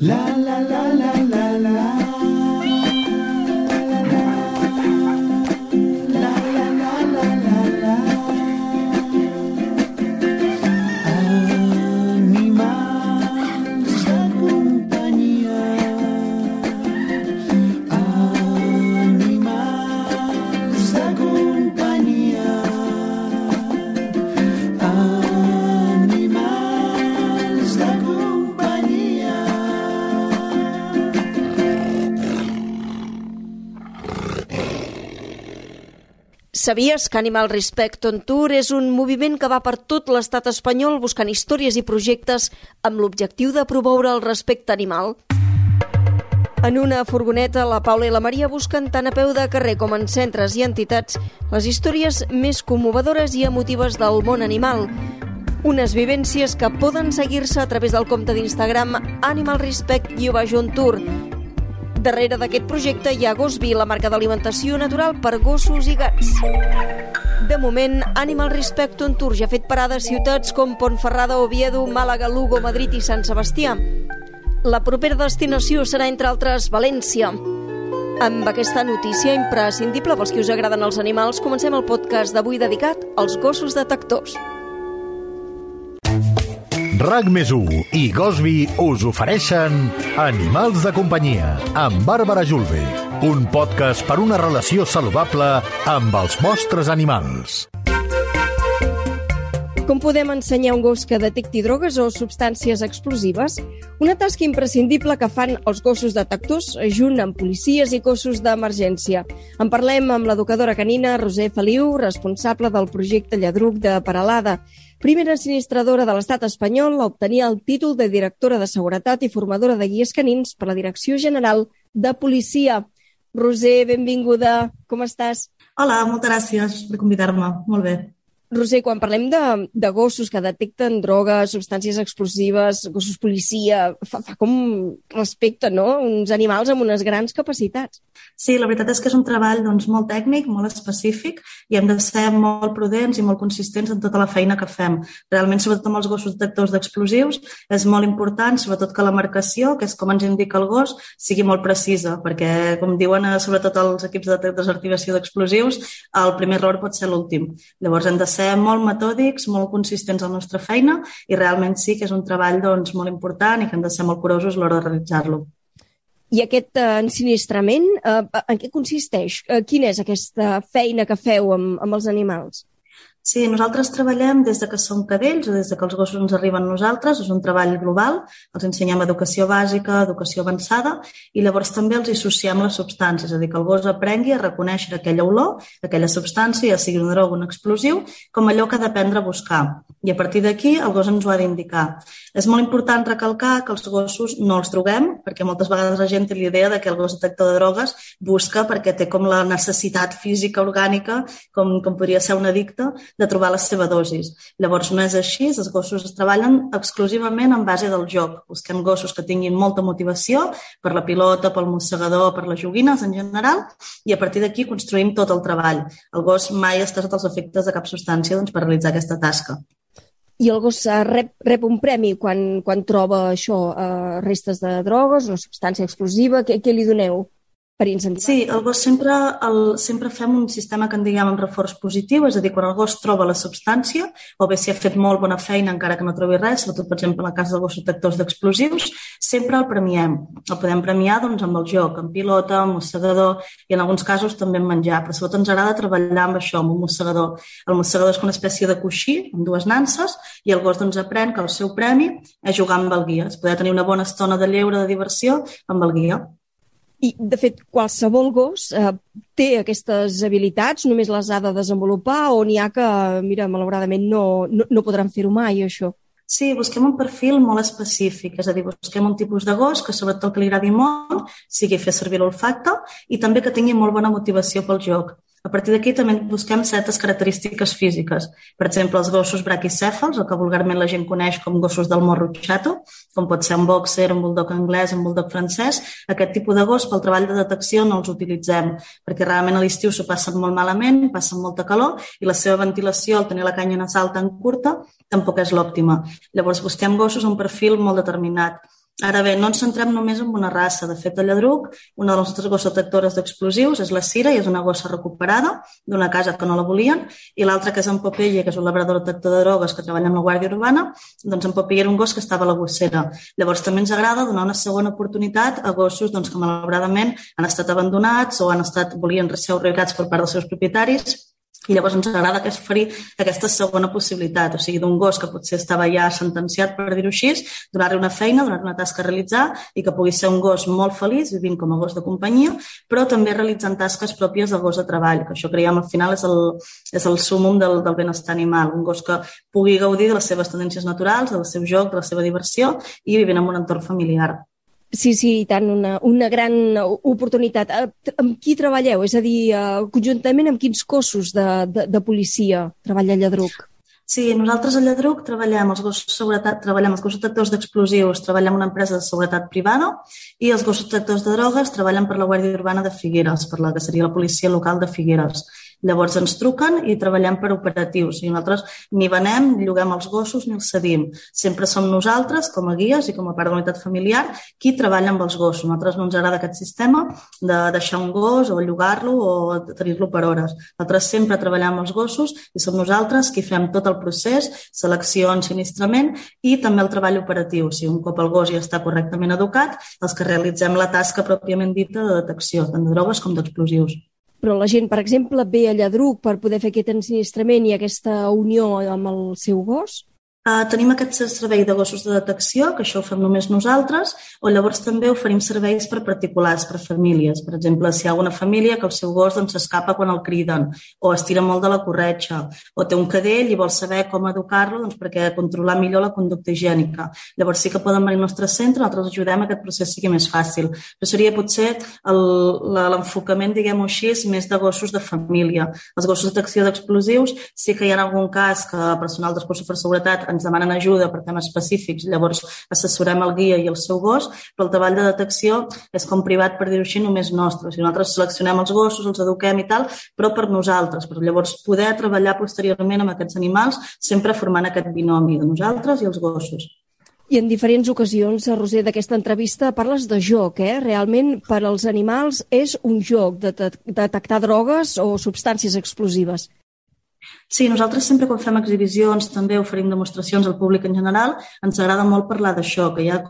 la la la. Sabies que Animal Respect on Tour és un moviment que va per tot l'estat espanyol buscant històries i projectes amb l'objectiu de promoure el respecte animal? En una furgoneta, la Paula i la Maria busquen tant a peu de carrer com en centres i entitats les històries més commovedores i emotives del món animal. Unes vivències que poden seguir-se a través del compte d'Instagram Animal Respect Tour Darrere d'aquest projecte hi ha Gosby, la marca d'alimentació natural per gossos i gats. De moment, Animal Respect on Tour ja ha fet parada a ciutats com Pontferrada, Oviedo, Màlaga, Lugo, Madrid i Sant Sebastià. La propera destinació serà, entre altres, València. Amb aquesta notícia imprescindible pels que us agraden els animals, comencem el podcast d'avui dedicat als gossos detectors. RAC més i Gosby us ofereixen Animals de companyia amb Bàrbara Julve, un podcast per una relació saludable amb els vostres animals. Com podem ensenyar un gos que detecti drogues o substàncies explosives? Una tasca imprescindible que fan els gossos detectors junt amb policies i gossos d'emergència. En parlem amb l'educadora canina Roser Feliu, responsable del projecte Lladruc de Paralada primera sinistradora de l'estat espanyol a obtenir el títol de directora de Seguretat i formadora de guies canins per la Direcció General de Policia. Roser, benvinguda. Com estàs? Hola, moltes gràcies per convidar-me. Molt bé. Roser, quan parlem de, de gossos que detecten drogues, substàncies explosives, gossos policia, fa, fa com respecte, no? Uns animals amb unes grans capacitats. Sí, la veritat és que és un treball doncs, molt tècnic, molt específic i hem de ser molt prudents i molt consistents en tota la feina que fem. Realment, sobretot amb els gossos detectors d'explosius, és molt important, sobretot que la marcació, que és com ens indica el gos, sigui molt precisa, perquè, com diuen eh, sobretot els equips de desactivació d'explosius, el primer error pot ser l'últim. Llavors, hem de ser ser molt metòdics, molt consistents en la nostra feina i realment sí que és un treball doncs, molt important i que hem de ser molt curosos a l'hora de realitzar-lo. I aquest uh, ensinistrament, uh, en què consisteix? Uh, quina és aquesta feina que feu amb, amb els animals? Sí, nosaltres treballem des de que som cadells o des de que els gossos ens arriben a nosaltres, és un treball global, els ensenyem educació bàsica, educació avançada i llavors també els associem les substàncies, és a dir, que el gos aprengui a reconèixer aquella olor, aquella substància, ja sigui una droga o un explosiu, com allò que ha d'aprendre a buscar. I a partir d'aquí el gos ens ho ha d'indicar. És molt important recalcar que els gossos no els droguem, perquè moltes vegades la gent té l'idea de que el gos detector de drogues busca perquè té com la necessitat física, orgànica, com, com podria ser un addicte, de trobar la seva dosis. Llavors, no és així, els gossos es treballen exclusivament en base del joc. Busquem gossos que tinguin molta motivació per la pilota, pel mossegador, per les joguines en general, i a partir d'aquí construïm tot el treball. El gos mai està sota els efectes de cap substància doncs, per realitzar aquesta tasca. I el gos uh, rep, rep un premi quan, quan troba això, uh, restes de drogues o substància explosiva? Què, què li doneu? Per incentivar. Sí, el gos sempre, el, sempre fem un sistema que en diguem amb reforç positiu, és a dir, quan el gos troba la substància, o bé si ha fet molt bona feina encara que no trobi res, sobretot, per exemple, en el cas dels gossos detectors d'explosius, sempre el premiem. El podem premiar doncs, amb el joc, amb pilota, amb mossegador i en alguns casos també amb menjar, però sobretot ens agrada treballar amb això, amb un mossegador. El mossegador és una espècie de coixí amb dues nances i el gos doncs, aprèn que el seu premi és jugar amb el guia, és poder tenir una bona estona de lleure, de diversió amb el guia. I, de fet, qualsevol gos eh, té aquestes habilitats, només les ha de desenvolupar o n'hi ha que, mira, malauradament no, no, no podran fer-ho mai, això? Sí, busquem un perfil molt específic, és a dir, busquem un tipus de gos que sobretot que li agradi molt, sigui fer servir l'olfacte i també que tingui molt bona motivació pel joc. A partir d'aquí també busquem certes característiques físiques. Per exemple, els gossos braquicèfals, el que vulgarment la gent coneix com gossos del morro chato, com pot ser un boxer, un bulldog anglès, un bulldog francès, aquest tipus de gos pel treball de detecció no els utilitzem, perquè realment a l'estiu s'ho passen molt malament, passen molta calor i la seva ventilació, al tenir la canya nasal tan curta, tampoc és l'òptima. Llavors busquem gossos amb un perfil molt determinat Ara bé, no ens centrem només en una raça. De fet, a Lladruc, una de les nostres gosses detectores d'explosius és la Cira i és una gossa recuperada d'una casa que no la volien, i l'altra, que és en Popeye, que és un labrador detector de drogues que treballa amb la Guàrdia Urbana, doncs en Popeye era un gos que estava a la gossera. Llavors també ens agrada donar una segona oportunitat a gossos doncs, que malauradament han estat abandonats o han estat, volien ser ubicats per part dels seus propietaris i llavors ens agrada que es oferir aquesta segona possibilitat, o sigui, d'un gos que potser estava ja sentenciat, per dir-ho així, donar-li una feina, donar-li una tasca a realitzar i que pugui ser un gos molt feliç, vivint com a gos de companyia, però també realitzant tasques pròpies del gos de treball, que això creiem al final és el, és el súmum del, del benestar animal, un gos que pugui gaudir de les seves tendències naturals, del seu joc, de la seva diversió i vivint en un entorn familiar. Sí, sí, i tant, una, una gran oportunitat. Eh, amb qui treballeu? És a dir, uh, conjuntament amb quins cossos de, de, de policia treballa Lladruc? Sí, nosaltres a Lladruc treballem els gossos de seguretat, treballem els gossos detectors d'explosius, treballem una empresa de seguretat privada i els gossos detectors de drogues treballen per la Guàrdia Urbana de Figueres, per la que seria la policia local de Figueres. Llavors ens truquen i treballem per operatius i nosaltres ni venem, ni lloguem els gossos ni els cedim. Sempre som nosaltres, com a guies i com a part de la unitat familiar, qui treballa amb els gossos. Nosaltres no ens agrada aquest sistema de deixar un gos o llogar-lo o tenir-lo per hores. Nosaltres sempre treballem amb els gossos i som nosaltres qui fem tot el procés, selecció, ensinistrament i també el treball operatiu. Si un cop el gos ja està correctament educat, els que realitzem la tasca pròpiament dita de detecció, tant de drogues com d'explosius però la gent, per exemple, ve a Lladruc per poder fer aquest ensinistrament i aquesta unió amb el seu gos? Uh, tenim aquest servei de gossos de detecció, que això ho fem només nosaltres, o llavors també oferim serveis per particulars, per famílies. Per exemple, si hi ha una família que el seu gos s'escapa doncs, quan el criden, o es tira molt de la corretxa, o té un cadell i vol saber com educar-lo doncs, perquè controlar millor la conducta higiènica. Llavors sí que poden venir al nostre centre, nosaltres ajudem a que aquest procés sigui més fàcil. Però seria potser l'enfocament, diguem-ho així, més de gossos de família. Els gossos de detecció d'explosius sí que hi ha algun cas que personal dels cossos de seguretat ens demanen ajuda per temes específics, llavors assessorem el guia i el seu gos, però el treball de detecció és com privat, per dir-ho així, només nostre. O sigui, nosaltres seleccionem els gossos, els eduquem i tal, però per nosaltres, per llavors poder treballar posteriorment amb aquests animals, sempre formant aquest binomi de nosaltres i els gossos. I en diferents ocasions, Roser, d'aquesta entrevista parles de joc, eh? Realment, per als animals és un joc de detectar drogues o substàncies explosives. Sí, nosaltres sempre quan fem exhibicions també oferim demostracions al públic en general, ens agrada molt parlar d'això, que hi ha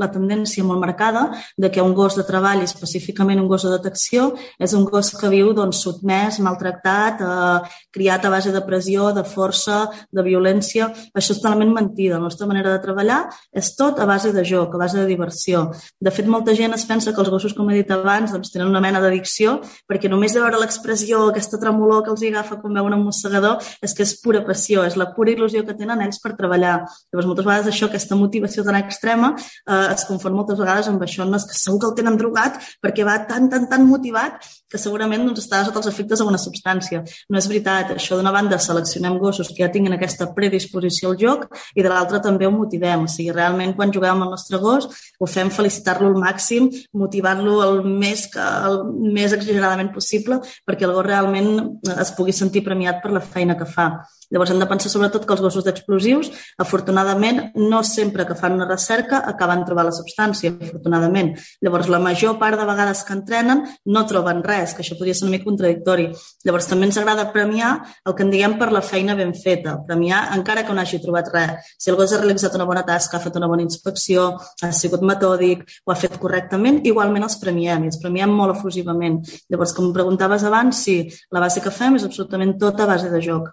la tendència molt marcada de que un gos de treball, específicament un gos de detecció, és un gos que viu doncs, sotmès, maltractat, eh, criat a base de pressió, de força, de violència. Això és totalment mentida. La nostra manera de treballar és tot a base de joc, a base de diversió. De fet, molta gent es pensa que els gossos, com he dit abans, doncs, tenen una mena d'addicció perquè només de veure l'expressió, aquesta tremolor que els agafa quan veuen un mossegador, és que és pura passió, és la pura il·lusió que tenen ells per treballar. Llavors, moltes vegades això, aquesta motivació tan extrema, eh, es confon moltes vegades amb això, no és que segur que el tenen drogat perquè va tan, tan, tan motivat que segurament doncs, està sota els efectes d'una substància. No és veritat. Això d'una banda seleccionem gossos que ja tinguin aquesta predisposició al joc i de l'altra també ho motivem. O sigui, realment quan juguem amb el nostre gos ho fem felicitar-lo al màxim, motivant-lo el més, el més exageradament possible perquè el gos realment es pugui sentir premiat per la feina que fa. Llavors hem de pensar sobretot que els gossos d'explosius, afortunadament, no sempre que fan una recerca acaben trobant la substància, afortunadament. Llavors, la major part de vegades que entrenen no troben res, que això podria ser una mica contradictori. Llavors, també ens agrada premiar el que en diguem per la feina ben feta, premiar encara que no hagi trobat res. Si el gos ha realitzat una bona tasca, ha fet una bona inspecció, ha sigut metòdic, ho ha fet correctament, igualment els premiem, i els premiem molt efusivament. Llavors, com preguntaves abans, sí, la base que fem és absolutament tota base de joc.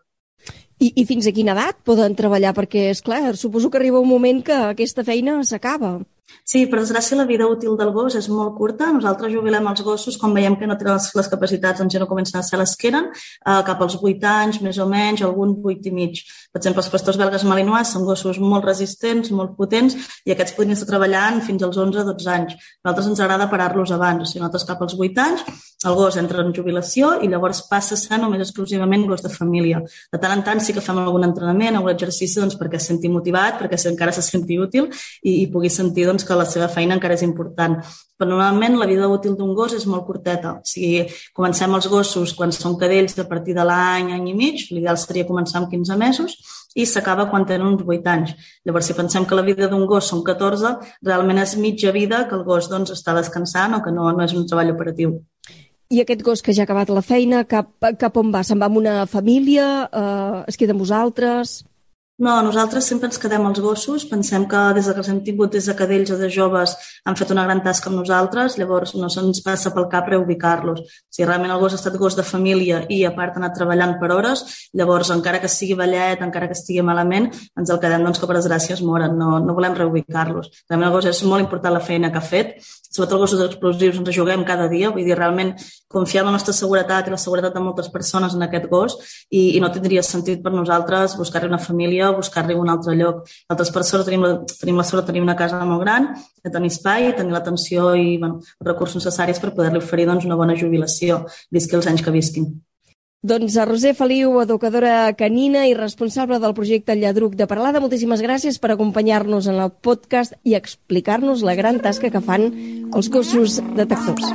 I, I fins a quina edat poden treballar? Perquè, és clar, suposo que arriba un moment que aquesta feina s'acaba. Sí, per desgràcia la vida útil del gos és molt curta. Nosaltres jubilem els gossos quan veiem que no tenen les, les capacitats, doncs ja no comencen a ser les que eren, eh, cap als 8 anys, més o menys, algun 8 i mig. Per exemple, els pastors belgues malinois són gossos molt resistents, molt potents, i aquests podrien estar treballant fins als 11-12 anys. Nosaltres ens agrada parar-los abans. O sigui, nosaltres cap als 8 anys el gos entra en jubilació i llavors passa a ser només exclusivament gos de família. De tant en tant sí que fem algun entrenament, algun exercici doncs, perquè es senti motivat, perquè encara se senti útil i, i pugui sentir doncs, conscients que la seva feina encara és important. Però normalment la vida útil d'un gos és molt curteta. O sigui, comencem els gossos quan són cadells a partir de l'any, any i mig, l'ideal seria començar amb 15 mesos, i s'acaba quan tenen uns 8 anys. Llavors, si pensem que la vida d'un gos són 14, realment és mitja vida que el gos doncs, està descansant o que no, no és un treball operatiu. I aquest gos que ja ha acabat la feina, cap, cap on va? Se'n va amb una família? Eh, es queda amb vosaltres? No, nosaltres sempre ens quedem als gossos. Pensem que des que els hem tingut des de cadells o de joves han fet una gran tasca amb nosaltres, llavors no se'ns passa pel cap reubicar-los. Si realment el gos ha estat gos de família i a part ha anat treballant per hores, llavors encara que sigui vellet, encara que estigui malament, ens el quedem doncs, que per desgràcia es moren, no, no volem reubicar-los. Realment el gos és molt important la feina que ha fet, sobretot els gossos explosius ens juguem cada dia, vull dir, realment confiar en la nostra seguretat i la seguretat de moltes persones en aquest gos i, i no tindria sentit per nosaltres buscar-li una família buscar-li un altre lloc. Altres persones tenim la, tenim la sort de tenir una casa molt gran, de tenir espai, tenir l'atenció i bueno, els recursos necessaris per poder-li oferir doncs, una bona jubilació, visqui els anys que visquin. Doncs a Roser Feliu, educadora canina i responsable del projecte Lladruc de Parlada, moltíssimes gràcies per acompanyar-nos en el podcast i explicar-nos la gran tasca que fan els gossos detectors.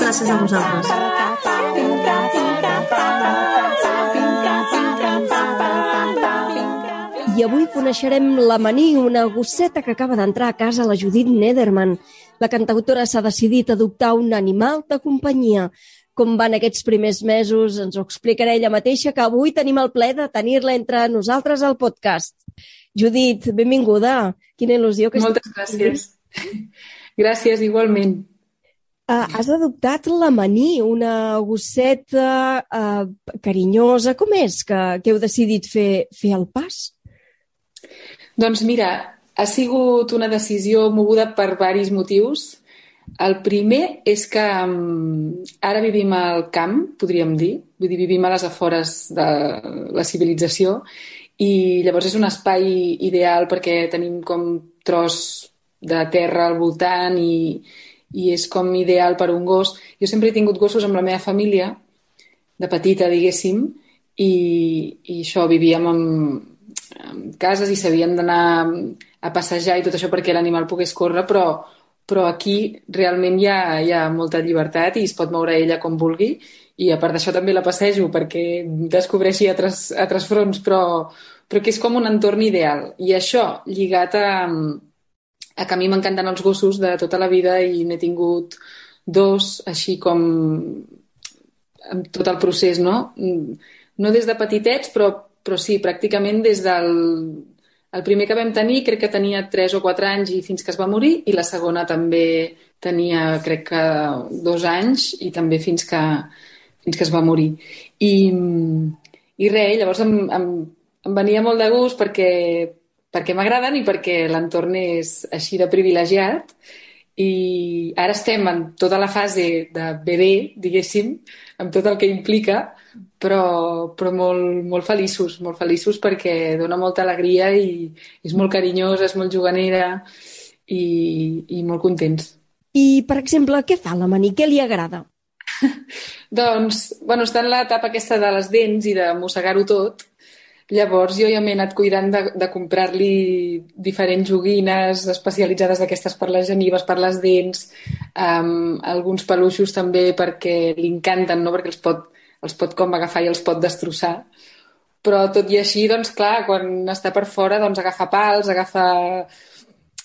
Gràcies a vosaltres. Avui coneixerem la Maní, una gosseta que acaba d'entrar a casa la Judit Nederman. La cantautora s'ha decidit adoptar un animal de companyia. Com van aquests primers mesos ens ho explicarà ella mateixa, que avui tenim el ple de tenir-la entre nosaltres al podcast. Judit, benvinguda. Quina il·lusió que Moltes gràcies. Gràcies, igualment. Uh, has adoptat la Maní, una gosseta uh, carinyosa. Com és que, que heu decidit fer, fer el pas? Doncs mira, ha sigut una decisió moguda per varis motius. El primer és que um, ara vivim al camp, podríem dir, vull dir, vivim a les afores de la civilització i llavors és un espai ideal perquè tenim com tros de terra al voltant i, i és com ideal per un gos. Jo sempre he tingut gossos amb la meva família, de petita, diguéssim, i, i això, vivíem amb, cases i s'havien d'anar a passejar i tot això perquè l'animal pogués córrer, però, però aquí realment hi ha, hi ha molta llibertat i es pot moure ella com vulgui i a part d'això també la passejo perquè descobreixi altres, altres fronts, però, però que és com un entorn ideal. I això, lligat a, a que a mi m'encanten els gossos de tota la vida i n'he tingut dos, així com amb tot el procés, no? No des de petitets, però però sí, pràcticament des del el primer que vam tenir crec que tenia 3 o 4 anys i fins que es va morir i la segona també tenia crec que dos anys i també fins que, fins que es va morir. I, i res, llavors em, em, em venia molt de gust perquè, perquè m'agraden i perquè l'entorn és així de privilegiat i ara estem en tota la fase de bebè, diguéssim, amb tot el que implica, però, però molt, molt feliços, molt feliços perquè dona molta alegria i és molt carinyosa, és molt juganera i, i molt contents. I, per exemple, què fa la Mani? Què li agrada? doncs, bueno, està en l'etapa aquesta de les dents i de mossegar-ho tot. Llavors jo ja m'he anat cuidant de, de comprar-li diferents joguines especialitzades d'aquestes per les genives, per les dents, um, alguns peluixos també perquè li encanten, no? perquè els pot, els pot com agafar i els pot destrossar. Però tot i així, doncs clar, quan està per fora, doncs agafa pals, agafa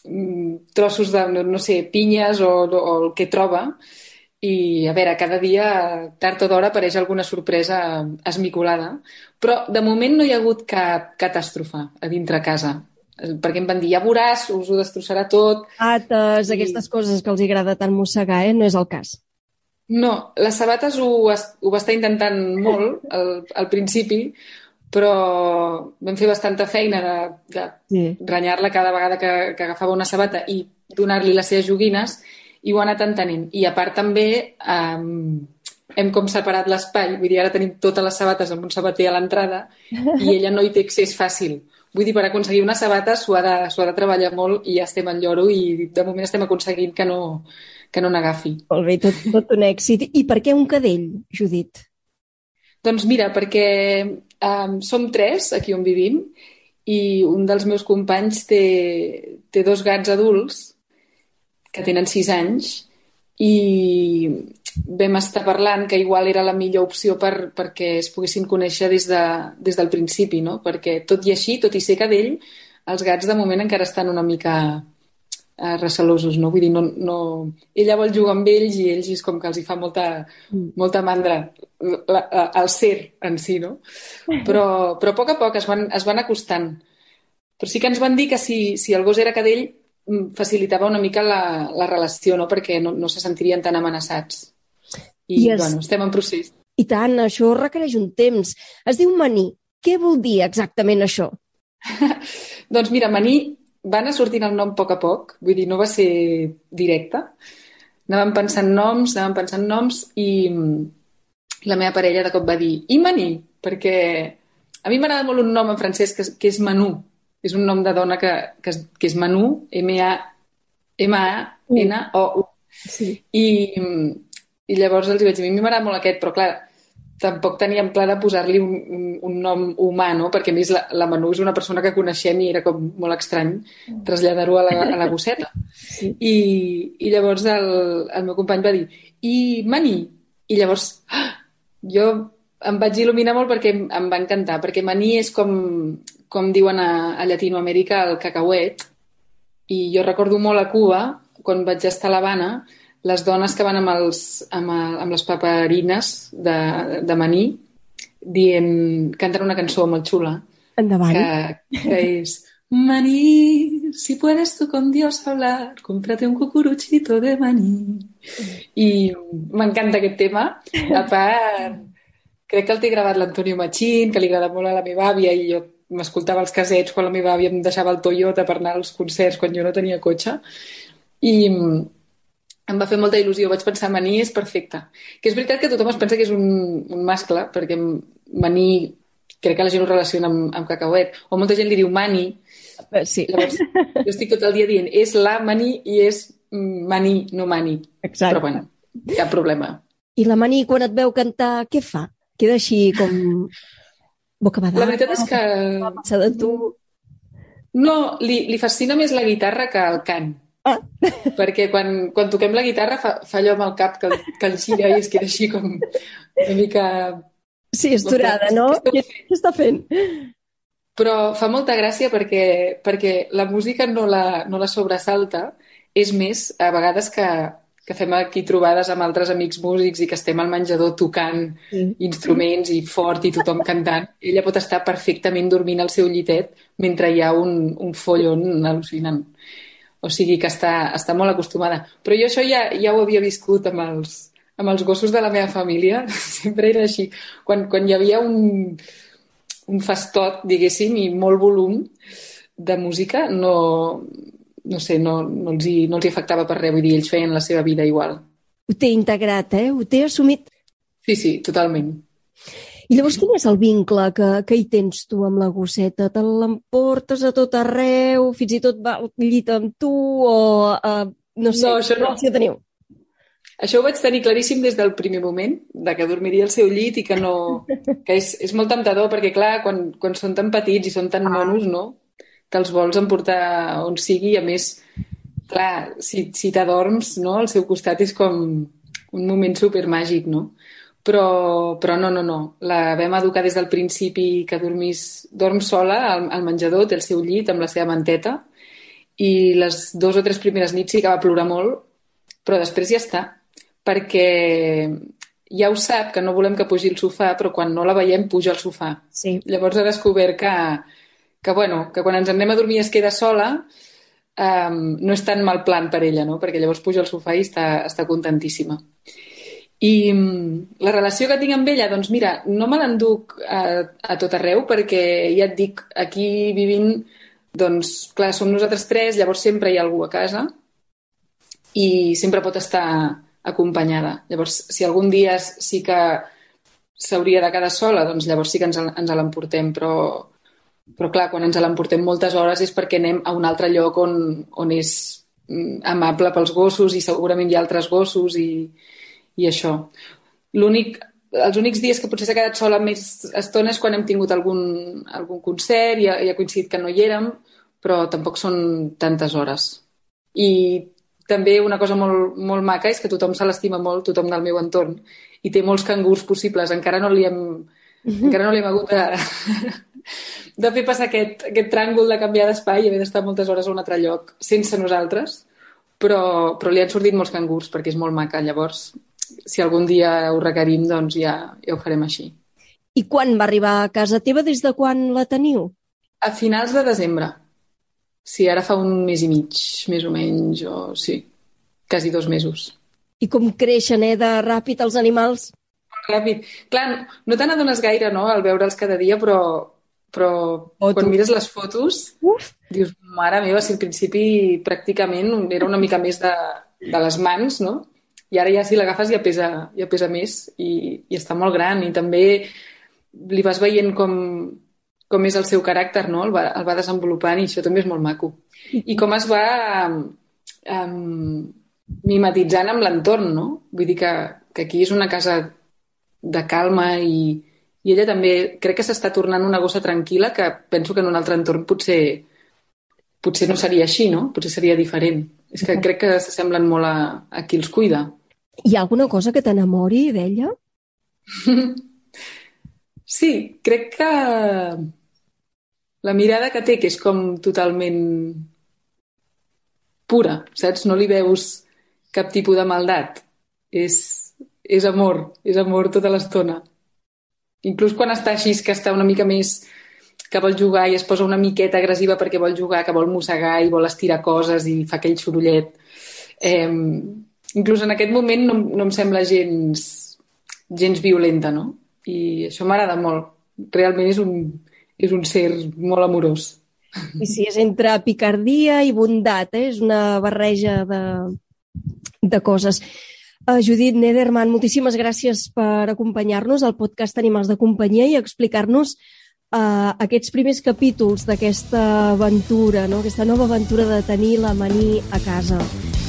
mm, trossos de, no, no sé, pinyes o, o el que troba. I, a veure, cada dia, tard o d'hora, apareix alguna sorpresa esmicolada. Però, de moment, no hi ha hagut cap catàstrofe a dintre casa perquè em van dir, ja veuràs, us ho destrossarà tot. Ates, I... aquestes coses que els agrada tant mossegar, eh? No és el cas. No, les sabates ho, ho va estar intentant molt al, al principi, però vam fer bastanta feina de, de sí. renyar-la cada vegada que, que agafava una sabata i donar-li les seves joguines i ho ha anat entenent. I a part també um, hem com separat l'espai, vull dir, ara tenim totes les sabates amb un sabater a l'entrada i ella no hi té accés fàcil. Vull dir, per aconseguir una sabata s'ho ha, de, ha de treballar molt i ja estem en lloro i de moment estem aconseguint que no, que no n'agafi. Molt bé, tot, tot un èxit. I per què un cadell, Judit? Doncs mira, perquè um, som tres aquí on vivim i un dels meus companys té, té dos gats adults que tenen sis anys i vam estar parlant que igual era la millor opció per, perquè es poguessin conèixer des, de, des del principi, no? Perquè tot i així, tot i ser cadell, els gats de moment encara estan una mica eh, recelosos, no? Vull dir, no, no... ella vol jugar amb ells i ells és com que els hi fa molta, mm. molta mandra la, la, el ser en si, no? Però, però a poc a poc es van, es van acostant. Però sí que ens van dir que si, si el gos era cadell mm, facilitava una mica la, la relació, no? perquè no, no se sentirien tan amenaçats. I, I es... bueno, estem en procés. I tant, això requereix un temps. Es diu maní. Què vol dir exactament això? doncs mira, maní va anar sortint el nom a poc a poc, vull dir, no va ser directe. Anàvem pensant noms, anàvem pensant noms i la meva parella de cop va dir i maní, perquè a mi m'agrada molt un nom en francès que, que és Manu. És un nom de dona que, que, que és Manu, M-A-M-A-N-O-U. Sí. I, i llavors els vaig dir, a mi m'agrada molt aquest, però clar, tampoc teníem clar de posar-li un, un, un nom humà, no? Perquè a més la, la Manu és una persona que coneixem i era com molt estrany traslladar-ho a, la, a la gosseta. Sí. I, I llavors el, el meu company va dir, i Mani? I llavors ah, jo em vaig il·luminar molt perquè em, em va encantar, perquè Mani és com, com diuen a, a Llatinoamèrica el cacauet, i jo recordo molt a Cuba, quan vaig estar a l'Havana, les dones que van amb, els, amb, amb les paperines de, de maní dient, canten una cançó molt xula. Endavant. Que, que és Maní, si puedes tú con Dios hablar, cómprate un cucuruchito de maní. I m'encanta aquest tema. A part, crec que el té gravat l'Antonio Machín, que li agrada molt a la meva àvia, i jo m'escoltava els casets quan la meva àvia em deixava el Toyota per anar als concerts quan jo no tenia cotxe. I, em va fer molta il·lusió. Vaig pensar, maní és perfecte. Que és veritat que tothom es pensa que és un, un mascle, perquè maní crec que la gent ho relaciona amb, amb cacauet. O molta gent li diu mani. Eh, sí. Llavors, jo estic tot el dia dient, és la mani i és maní, no mani. Exacte. Però bueno, cap problema. I la mani, quan et veu cantar, què fa? Queda així com bocabadada? La veritat és que... Passa de tu. No, li, li fascina més la guitarra que el cant. Ah. Perquè quan, quan toquem la guitarra fa, fa allò amb el cap que, que el gira i es queda així com una mica... Sí, esturada, no? Què, està fent? Però fa molta gràcia perquè, perquè la música no la, no la sobresalta. És més, a vegades que, que fem aquí trobades amb altres amics músics i que estem al menjador tocant sí. instruments i fort i tothom cantant, ella pot estar perfectament dormint al seu llitet mentre hi ha un, un follon al·lucinant. O sigui que està, està molt acostumada. Però jo això ja, ja ho havia viscut amb els, amb els gossos de la meva família. Sempre era així. Quan, quan hi havia un, un fastot, diguéssim, i molt volum de música, no, no sé, no, no, els hi, no els hi afectava per res. Vull dir, ells feien la seva vida igual. Ho té integrat, eh? Ho té assumit. Sí, sí, totalment. I llavors quin és el vincle que, que hi tens tu amb la gosseta? Te l'emportes a tot arreu? Fins i tot va al llit amb tu? O, uh, no sé, no, això no. relació teniu? Això ho vaig tenir claríssim des del primer moment, de que dormiria al seu llit i que no... que és, és molt temptador, perquè clar, quan, quan són tan petits i són tan ah. monos, no? Te'ls vols emportar on sigui i a més, clar, si, si t'adorms, no? Al seu costat és com un moment supermàgic, no? Però, però no, no, no. La vam educar des del principi que dormís, dorm sola al, al menjador, té el seu llit amb la seva manteta i les dues o tres primeres nits sí que va plorar molt, però després ja està, perquè ja ho sap, que no volem que pugi al sofà, però quan no la veiem puja al sofà. Sí. Llavors ha descobert que, que, bueno, que quan ens anem a dormir es queda sola, um, no és tan mal plan per ella, no? perquè llavors puja al sofà i està, està contentíssima. I mm, la relació que tinc amb ella, doncs mira, no me l'enduc a, a tot arreu perquè ja et dic, aquí vivint, doncs clar, som nosaltres tres, llavors sempre hi ha algú a casa i sempre pot estar acompanyada. Llavors, si algun dia sí que s'hauria de quedar sola, doncs llavors sí que ens, ens l'emportem, però, però clar, quan ens l'emportem moltes hores és perquè anem a un altre lloc on, on és mm, amable pels gossos i segurament hi ha altres gossos i, i això. L'únic, els únics dies que potser s'ha quedat sola més estona és quan hem tingut algun, algun concert i ha, i ha coincidit que no hi érem, però tampoc són tantes hores. I també una cosa molt, molt maca és que tothom se l'estima molt, tothom del meu entorn, i té molts cangurs possibles. Encara no li hem, mm -hmm. encara no li hem hagut de, de fer passar aquest, aquest tràngol de canviar d'espai i haver d'estar moltes hores a un altre lloc sense nosaltres, però, però li han sortit molts cangurs perquè és molt maca. Llavors, si algun dia ho requerim, doncs ja, ja ho farem així. I quan va arribar a casa teva? Des de quan la teniu? A finals de desembre. Sí, ara fa un mes i mig, més o menys, o sí, quasi dos mesos. I com creixen, eh, de ràpid els animals? Ràpid. Clar, no te n'adones gaire, no?, al veure'ls cada dia, però, però oh, quan mires les fotos, Uf. dius, mare meva, si al principi pràcticament era una mica més de, de les mans, no? I ara ja si l'agafes ja pesa, ja pesa més i, i està molt gran i també li vas veient com, com és el seu caràcter, no? El va, el va desenvolupant i això també és molt maco. I com es va um, mimetitzant amb l'entorn, no? Vull dir que, que aquí és una casa de calma i, i ella també crec que s'està tornant una gossa tranquil·la que penso que en un altre entorn potser, potser no seria així, no? Potser seria diferent. És que crec que s'assemblen molt a, a qui els cuida. Hi ha alguna cosa que t'enamori d'ella? sí, crec que la mirada que té, que és com totalment pura, saps? No li veus cap tipus de maldat. És, és amor, és amor tota l'estona. Inclús quan està així, que està una mica més que vol jugar i es posa una miqueta agressiva perquè vol jugar, que vol mossegar i vol estirar coses i fa aquell sorollet. Eh, inclús en aquest moment no, no em sembla gens, gens violenta, no? I això m'agrada molt. Realment és un, és un ser molt amorós. I sí, és entre picardia i bondat, eh? és una barreja de, de coses. Uh, Judit Nederman, moltíssimes gràcies per acompanyar-nos al podcast Animals de Companyia i explicar-nos uh, aquests primers capítols d'aquesta aventura, no? aquesta nova aventura de tenir la maní a casa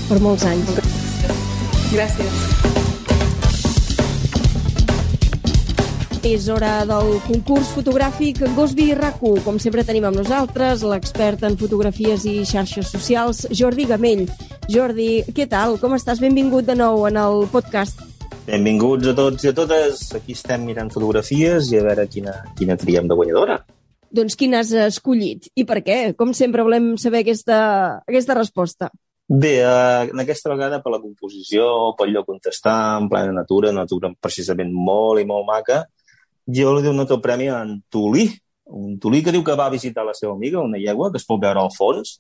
per molts anys. Gràcies. És hora del concurs fotogràfic Gosby RAC1. Com sempre tenim amb nosaltres l'expert en fotografies i xarxes socials, Jordi Gamell. Jordi, què tal? Com estàs? Benvingut de nou en el podcast. Benvinguts a tots i a totes. Aquí estem mirant fotografies i a veure quina, quina triem de guanyadora. Doncs quina has escollit i per què? Com sempre volem saber aquesta, aquesta resposta. Bé, eh, en aquesta vegada per la composició, pel lloc on està, en plena natura, natura precisament molt i molt maca, jo li dono el premi a en Tulí, un Tulí que diu que va visitar la seva amiga, una llegua, que es pot veure al fons,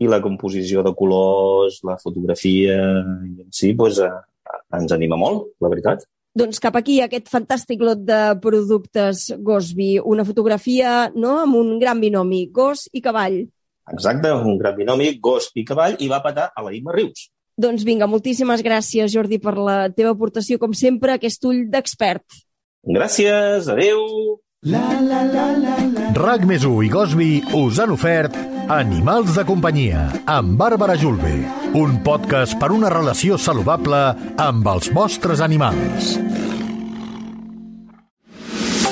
i la composició de colors, la fotografia i en si, doncs, eh, ens anima molt, la veritat. Doncs cap aquí, aquest fantàstic lot de productes Gosby, una fotografia no, amb un gran binomi, gos i cavall. Exacte, un gran binomi, gos i cavall, i va patar a la Imma Rius. Doncs vinga, moltíssimes gràcies, Jordi, per la teva aportació, com sempre, aquest ull d'expert. Gràcies, adeu. La, la, la, la, la. RAC més i Gosby us han ofert Animals de companyia amb Bàrbara Julve, un podcast per una relació saludable amb els vostres animals.